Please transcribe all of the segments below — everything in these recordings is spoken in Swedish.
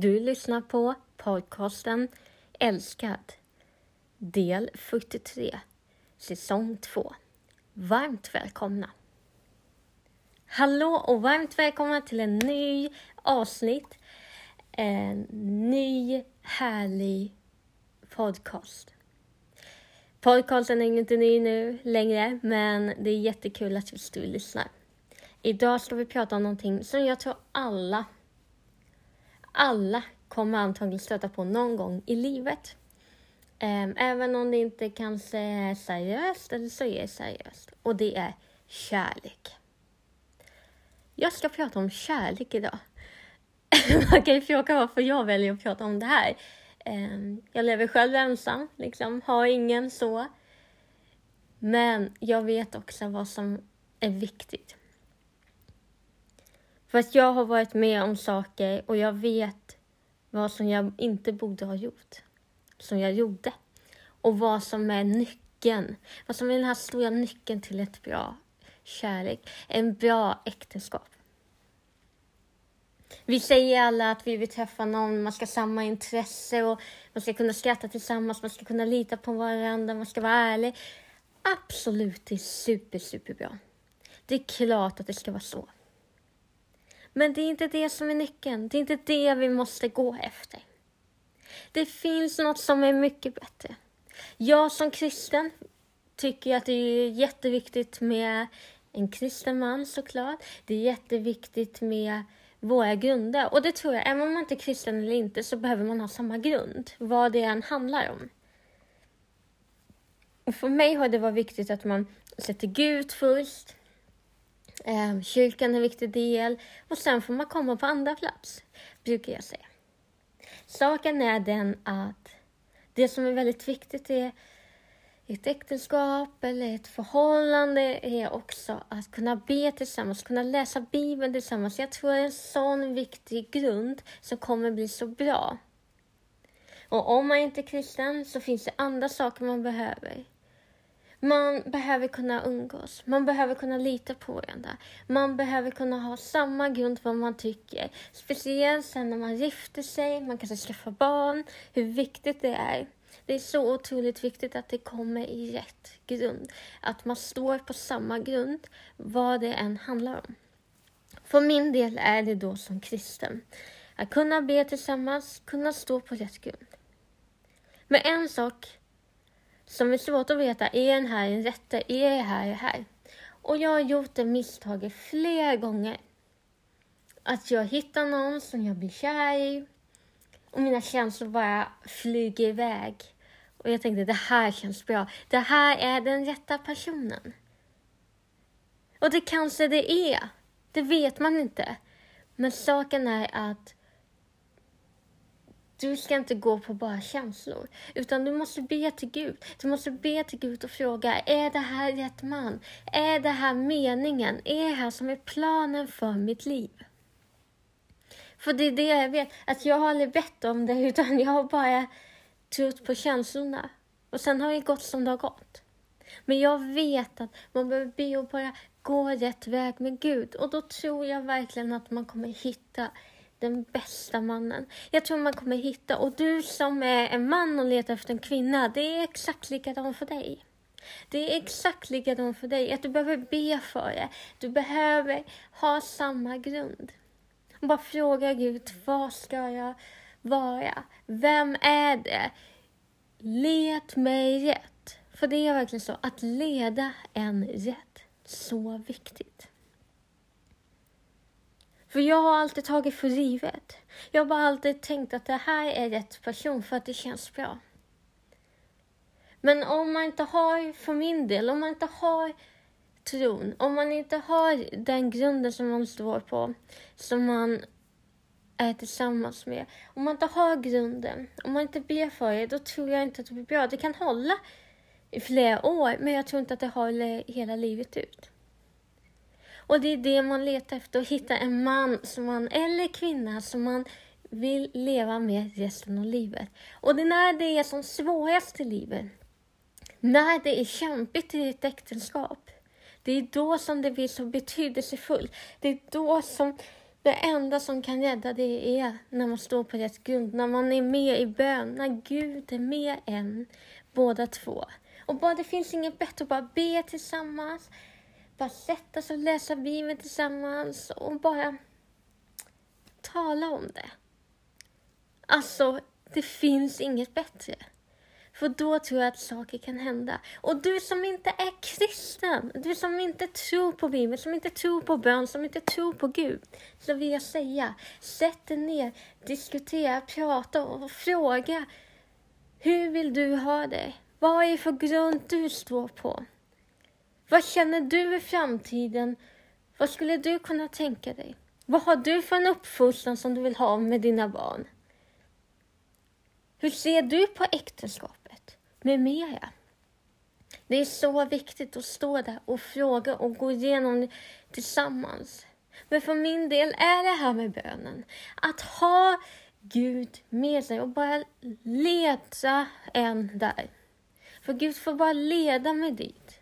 Du lyssnar på podcasten Älskad, del 43, säsong 2. Varmt välkomna! Hallå och varmt välkomna till en ny avsnitt. En ny härlig podcast. Podcasten är inte ny nu längre, men det är jättekul att just du lyssnar. Idag ska vi prata om någonting som jag tror alla, alla kommer antagligen stöta på någon gång i livet. Ehm, även om det inte kanske är seriöst, eller så är det seriöst. Och det är kärlek. Jag ska prata om kärlek idag. Man kan ju fråga varför jag väljer att prata om det här. Ehm, jag lever själv ensam, liksom, har ingen så. Men jag vet också vad som är viktigt. För att jag har varit med om saker och jag vet vad som jag inte borde ha gjort. Som jag gjorde. Och vad som är nyckeln. Vad som är den här stora nyckeln till ett bra kärlek. En bra äktenskap. Vi säger alla att vi vill träffa någon, man ska ha samma intresse och man ska kunna skratta tillsammans, man ska kunna lita på varandra, man ska vara ärlig. Absolut, det är super, superbra. Det är klart att det ska vara så. Men det är inte det som är nyckeln. Det är inte det vi måste gå efter. Det finns något som är mycket bättre. Jag som kristen tycker att det är jätteviktigt med en kristen man såklart. Det är jätteviktigt med våra grunder. Och det tror jag, även om man inte är kristen eller inte, så behöver man ha samma grund. Vad det än handlar om. Och för mig har det varit viktigt att man sätter Gud först. Eh, kyrkan är en viktig del. Och sen får man komma på andra plats, brukar jag säga. Saken är den att det som är väldigt viktigt är ett äktenskap eller ett förhållande är också att kunna be tillsammans, kunna läsa Bibeln tillsammans. Jag tror det är en sån viktig grund som kommer bli så bra. Och om man inte är kristen så finns det andra saker man behöver. Man behöver kunna umgås, man behöver kunna lita på varandra. Man behöver kunna ha samma grund vad man tycker. Speciellt sen när man gifter sig, man kanske skaffar barn, hur viktigt det är. Det är så otroligt viktigt att det kommer i rätt grund. Att man står på samma grund, vad det än handlar om. För min del är det då som kristen. Att kunna be tillsammans, kunna stå på rätt grund. Men en sak som är svårt att veta, är den här en rätte? Är det här det här? Och jag har gjort det misstaget flera gånger. Att jag hittar någon som jag blir kär i och mina känslor bara flyger iväg. Och jag tänkte, det här känns bra. Det här är den rätta personen. Och det kanske det är. Det vet man inte. Men saken är att du ska inte gå på bara känslor, utan du måste be till Gud. Du måste be till Gud och fråga, är det här rätt man? Är det här meningen? Är det här som är planen för mitt liv? För det är det jag vet, att jag har aldrig bett om det, utan jag har bara trott på känslorna. Och sen har det gått som det har gått. Men jag vet att man behöver be och bara gå rätt väg med Gud. Och då tror jag verkligen att man kommer hitta den bästa mannen. Jag tror man kommer hitta, och du som är en man och letar efter en kvinna, det är exakt likadant för dig. Det är exakt likadant för dig, att du behöver be för det. Du behöver ha samma grund. Och bara fråga Gud, vad ska jag vara? Vem är det? Led mig rätt. För det är verkligen så, att leda en rätt. Så viktigt. För jag har alltid tagit för givet. Jag har bara alltid tänkt att det här är rätt person för att det känns bra. Men om man inte har, för min del, om man inte har tron, om man inte har den grunden som man står på, som man är tillsammans med. Om man inte har grunden, om man inte ber för det, då tror jag inte att det blir bra. Det kan hålla i flera år, men jag tror inte att det håller hela livet ut. Och det är det man letar efter, att hitta en man som man, eller kvinna som man vill leva med resten av livet. Och det är när det är som svårast i livet, när det är kämpigt i ett äktenskap, det är då som det blir så betydelsefullt. Det är då som Det enda som kan rädda det är när man står på rätt grund, när man är med i bön, när Gud är med en, båda två. Och bara det finns inget bättre att bara be tillsammans, bara sätta sig och läsa Bibeln tillsammans och bara tala om det. Alltså, det finns inget bättre. För då tror jag att saker kan hända. Och du som inte är kristen, du som inte tror på Bibeln, som inte tror på bön, som inte tror på Gud. Så vill jag säga, sätt dig ner, diskutera, prata och fråga. Hur vill du ha det? Vad är det för grund du står på? Vad känner du i framtiden? Vad skulle du kunna tänka dig? Vad har du för en uppfostran som du vill ha med dina barn? Hur ser du på äktenskapet? Med mera. Det är så viktigt att stå där och fråga och gå igenom det tillsammans. Men för min del är det här med bönen, att ha Gud med sig och bara leta en där. För Gud får bara leda mig dit.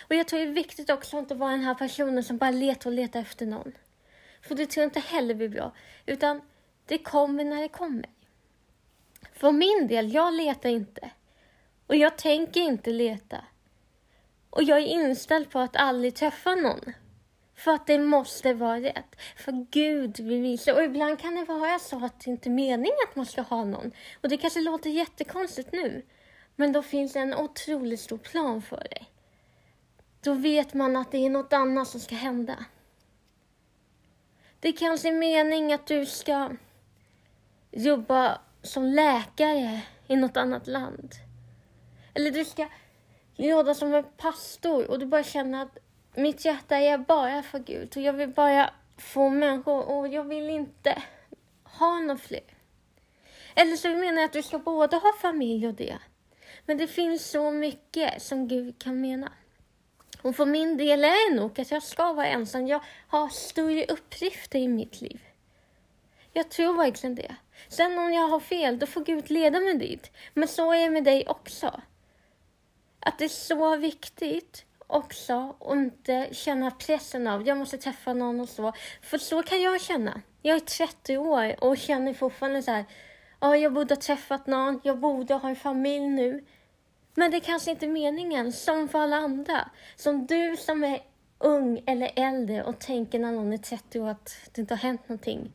Och jag tror det är viktigt också att inte vara den här personen som bara letar och letar efter någon. För det tror jag inte heller blir bra. Utan det kommer när det kommer. För min del, jag letar inte. Och jag tänker inte leta. Och jag är inställd på att aldrig träffa någon. För att det måste vara rätt. För Gud vill visa. Och ibland kan det vara så att det inte är meningen att man ska ha någon. Och det kanske låter jättekonstigt nu. Men då finns det en otroligt stor plan för dig. Då vet man att det är något annat som ska hända. Det kanske är meningen att du ska jobba som läkare i något annat land. Eller du ska jobba som en pastor och du bara känner att mitt hjärta är bara för Gud och jag vill bara få människor och jag vill inte ha någon fler. Eller så menar jag att du ska både ha familj och det. Men det finns så mycket som Gud kan mena. Och för min del är det nog att jag ska vara ensam. Jag har större uppgifter i mitt liv. Jag tror verkligen det. Sen om jag har fel, då får Gud leda mig dit. Men så är det med dig också. Att det är så viktigt också att inte känna pressen av jag måste träffa någon och så. För så kan jag känna. Jag är 30 år och känner fortfarande så här, ja, jag borde ha träffat någon, jag borde ha en familj nu. Men det kanske inte är meningen, som för alla andra. Som du som är ung eller äldre och tänker när någon är 30 år att det inte har hänt någonting.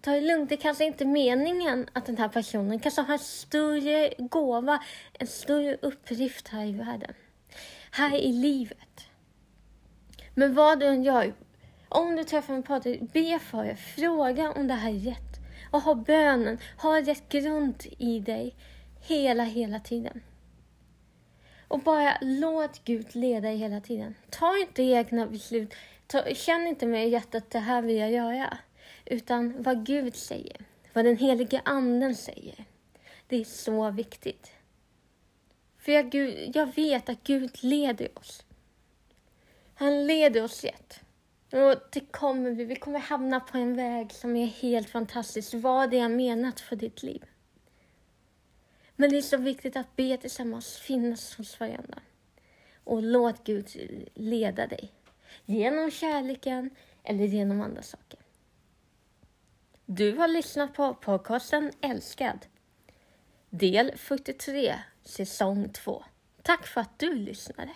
Ta det lugnt, det kanske inte är meningen att den här personen kanske har en större gåva, en större uppgift här i världen. Här i livet. Men vad du än gör, om du träffar en partner, be för det. Fråga om det här är rätt. Och ha bönen, ha rätt grund i dig hela, hela tiden. Och bara låt Gud leda dig hela tiden. Ta inte egna beslut. Ta, känn inte med hjärtat, det här vill jag göra. Utan vad Gud säger, vad den helige anden säger. Det är så viktigt. För jag, Gud, jag vet att Gud leder oss. Han leder oss rätt. Och det kommer vi, vi kommer hamna på en väg som är helt fantastisk. Vad det är menat för ditt liv. Men det är så viktigt att be tillsammans, finnas hos varandra. Och låt Gud leda dig. Genom kärleken eller genom andra saker. Du har lyssnat på podcasten Älskad. Del 43, säsong 2. Tack för att du lyssnade.